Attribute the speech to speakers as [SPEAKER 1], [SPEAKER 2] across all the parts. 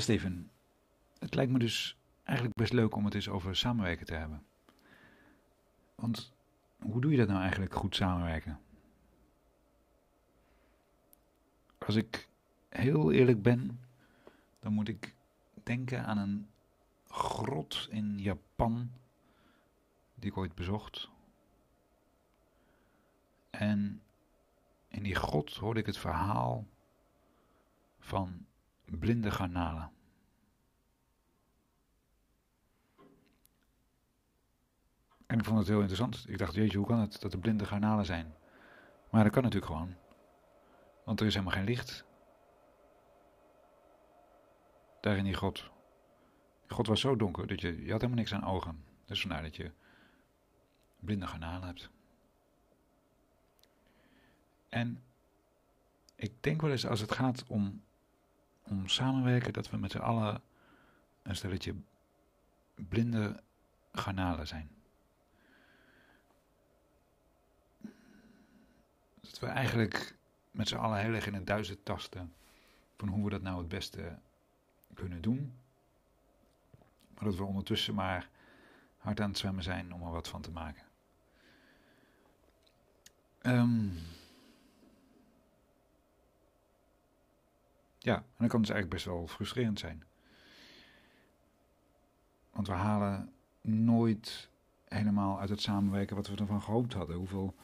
[SPEAKER 1] Steven. Het lijkt me dus eigenlijk best leuk om het eens over samenwerken te hebben. Want hoe doe je dat nou eigenlijk goed samenwerken? Als ik heel eerlijk ben, dan moet ik denken aan een grot in Japan die ik ooit bezocht. En in die grot hoorde ik het verhaal van blinde garnalen. En ik vond het heel interessant. Ik dacht, jeetje, hoe kan het dat er blinde garnalen zijn? Maar dat kan natuurlijk gewoon. Want er is helemaal geen licht. Daar in die. Die grot was zo donker dat je, je had helemaal niks aan ogen. Dus vandaar dat je blinde garnalen hebt. En ik denk wel eens als het gaat om, om samenwerken, dat we met z'n allen een stelletje blinde garnalen zijn. Dat we eigenlijk met z'n allen heel erg in het duizend tasten van hoe we dat nou het beste kunnen doen. Maar dat we ondertussen maar hard aan het zwemmen zijn om er wat van te maken. Um, ja, en dat kan dus eigenlijk best wel frustrerend zijn. Want we halen nooit helemaal uit het samenwerken wat we ervan gehoopt hadden. Hoeveel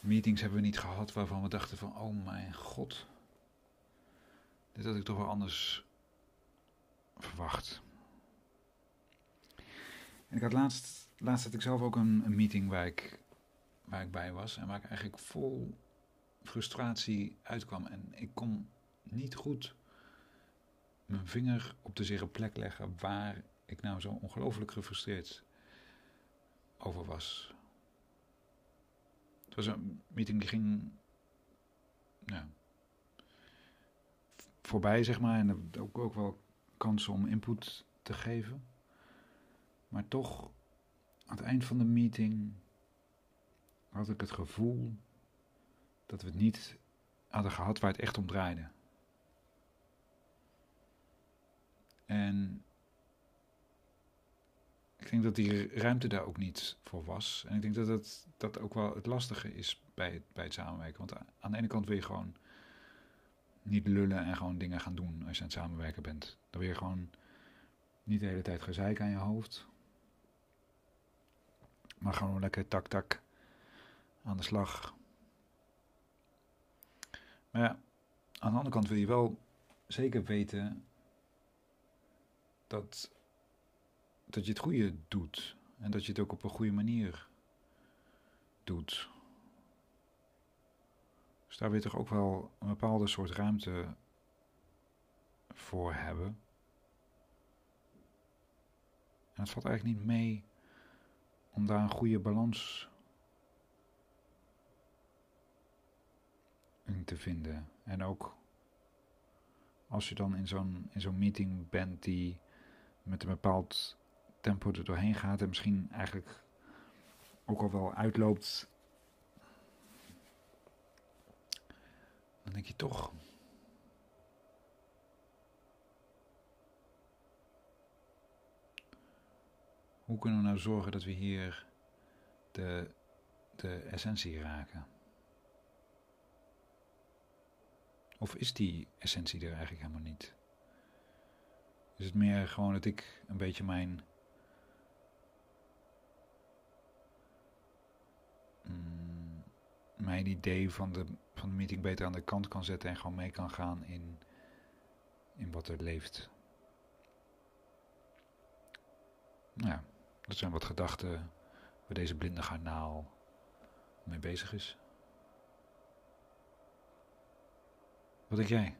[SPEAKER 1] meetings hebben we niet gehad waarvan we dachten van, oh mijn god, dit had ik toch wel anders verwacht. En ik had laatst, laatst had ik zelf ook een, een meeting waar ik, waar ik bij was en waar ik eigenlijk vol frustratie uitkwam. En ik kon niet goed mijn vinger op de zere plek leggen waar ik nou zo ongelooflijk gefrustreerd over was. Het was een meeting die ging voorbij, zeg maar. En ook, ook wel kansen om input te geven. Maar toch, aan het eind van de meeting had ik het gevoel dat we het niet hadden gehad waar het echt om draaide. En ik denk dat die ruimte daar ook niet voor was. En ik denk dat het, dat ook wel het lastige is bij het, bij het samenwerken. Want aan de ene kant wil je gewoon niet lullen en gewoon dingen gaan doen als je aan het samenwerken bent. Dan wil je gewoon niet de hele tijd gezeik aan je hoofd. Maar gewoon lekker tak tak aan de slag. Maar ja, aan de andere kant wil je wel zeker weten dat, dat je het goede doet. En dat je het ook op een goede manier doet. Dus daar wil je toch ook wel een bepaalde soort ruimte voor hebben. En het valt eigenlijk niet mee om daar een goede balans in te vinden. En ook als je dan in zo'n in zo'n meeting bent die met een bepaald tempo er doorheen gaat en misschien eigenlijk ook al wel uitloopt, dan denk je toch. Hoe kunnen we nou zorgen dat we hier de, de essentie raken? Of is die essentie er eigenlijk helemaal niet? Is het meer gewoon dat ik een beetje mijn. Mm, mijn idee van de, van de meeting beter aan de kant kan zetten en gewoon mee kan gaan in, in wat er leeft. Nou ja, dat zijn wat gedachten waar deze blinde garnaal mee bezig is. Wat denk jij?